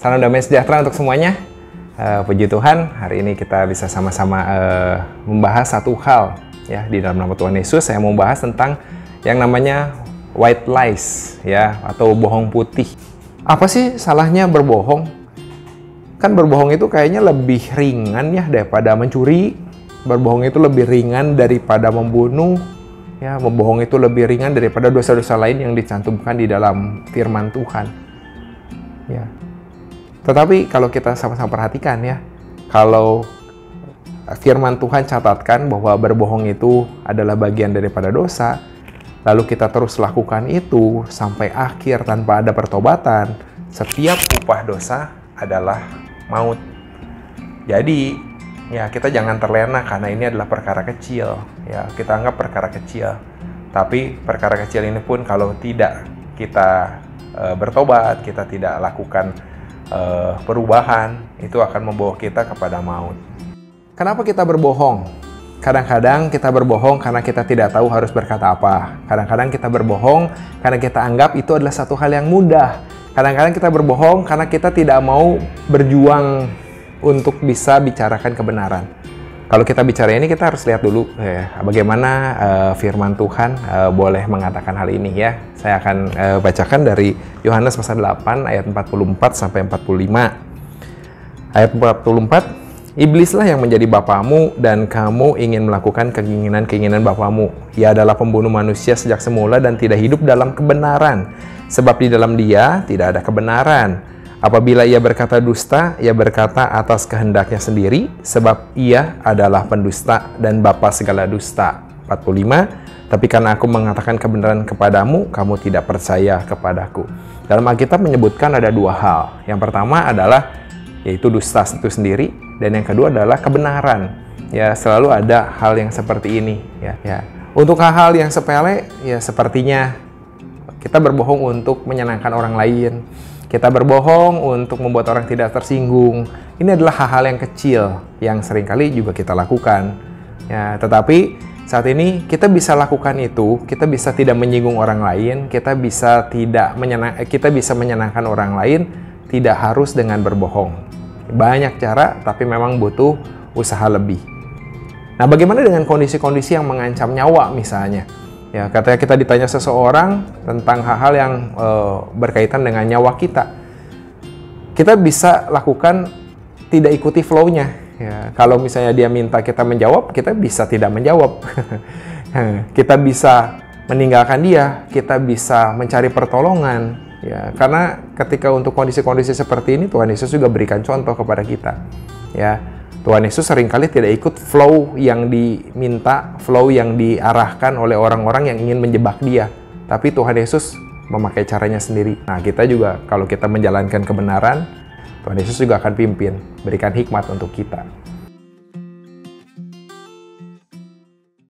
Salam damai sejahtera untuk semuanya. Uh, puji Tuhan, hari ini kita bisa sama-sama uh, membahas satu hal ya di dalam nama Tuhan Yesus. Saya mau membahas tentang yang namanya white lies ya atau bohong putih. Apa sih salahnya berbohong? Kan berbohong itu kayaknya lebih ringan ya daripada mencuri. Berbohong itu lebih ringan daripada membunuh. Ya, membohong itu lebih ringan daripada dosa-dosa lain yang dicantumkan di dalam firman Tuhan. Ya, tetapi kalau kita sama-sama perhatikan ya, kalau firman Tuhan catatkan bahwa berbohong itu adalah bagian daripada dosa, lalu kita terus lakukan itu sampai akhir tanpa ada pertobatan, setiap upah dosa adalah maut. Jadi, ya kita jangan terlena karena ini adalah perkara kecil. Ya, kita anggap perkara kecil. Tapi perkara kecil ini pun kalau tidak kita e, bertobat, kita tidak lakukan uh, perubahan itu akan membawa kita kepada maut. Kenapa kita berbohong? Kadang-kadang kita berbohong karena kita tidak tahu harus berkata apa. Kadang-kadang kita berbohong karena kita anggap itu adalah satu hal yang mudah. Kadang-kadang kita berbohong karena kita tidak mau berjuang untuk bisa bicarakan kebenaran. Kalau kita bicara ini kita harus lihat dulu eh, bagaimana uh, firman Tuhan uh, boleh mengatakan hal ini ya. Saya akan uh, bacakan dari Yohanes pasal 8 ayat 44 sampai 45. Ayat 44, Iblislah yang menjadi bapamu dan kamu ingin melakukan keinginan-keinginan bapamu. Ia adalah pembunuh manusia sejak semula dan tidak hidup dalam kebenaran. Sebab di dalam dia tidak ada kebenaran. Apabila ia berkata dusta, ia berkata atas kehendaknya sendiri, sebab ia adalah pendusta dan bapa segala dusta. 45. Tapi karena aku mengatakan kebenaran kepadamu, kamu tidak percaya kepadaku. Dalam Alkitab menyebutkan ada dua hal. Yang pertama adalah yaitu dusta itu sendiri, dan yang kedua adalah kebenaran. Ya, selalu ada hal yang seperti ini. Ya, ya. Untuk hal-hal yang sepele, ya sepertinya kita berbohong untuk menyenangkan orang lain kita berbohong untuk membuat orang tidak tersinggung. Ini adalah hal-hal yang kecil yang sering kali juga kita lakukan. Ya, tetapi saat ini kita bisa lakukan itu, kita bisa tidak menyinggung orang lain, kita bisa tidak menyenang, kita bisa menyenangkan orang lain, tidak harus dengan berbohong. Banyak cara, tapi memang butuh usaha lebih. Nah, bagaimana dengan kondisi-kondisi yang mengancam nyawa misalnya? Ya, katanya kita ditanya seseorang tentang hal-hal yang e, berkaitan dengan nyawa kita. Kita bisa lakukan tidak ikuti flow-nya. Ya, kalau misalnya dia minta kita menjawab, kita bisa tidak menjawab. kita bisa meninggalkan dia, kita bisa mencari pertolongan. Ya, karena ketika untuk kondisi-kondisi seperti ini Tuhan Yesus juga berikan contoh kepada kita. Ya, Tuhan Yesus sering kali tidak ikut flow yang diminta, flow yang diarahkan oleh orang-orang yang ingin menjebak dia. Tapi Tuhan Yesus memakai caranya sendiri. Nah, kita juga kalau kita menjalankan kebenaran, Tuhan Yesus juga akan pimpin, berikan hikmat untuk kita.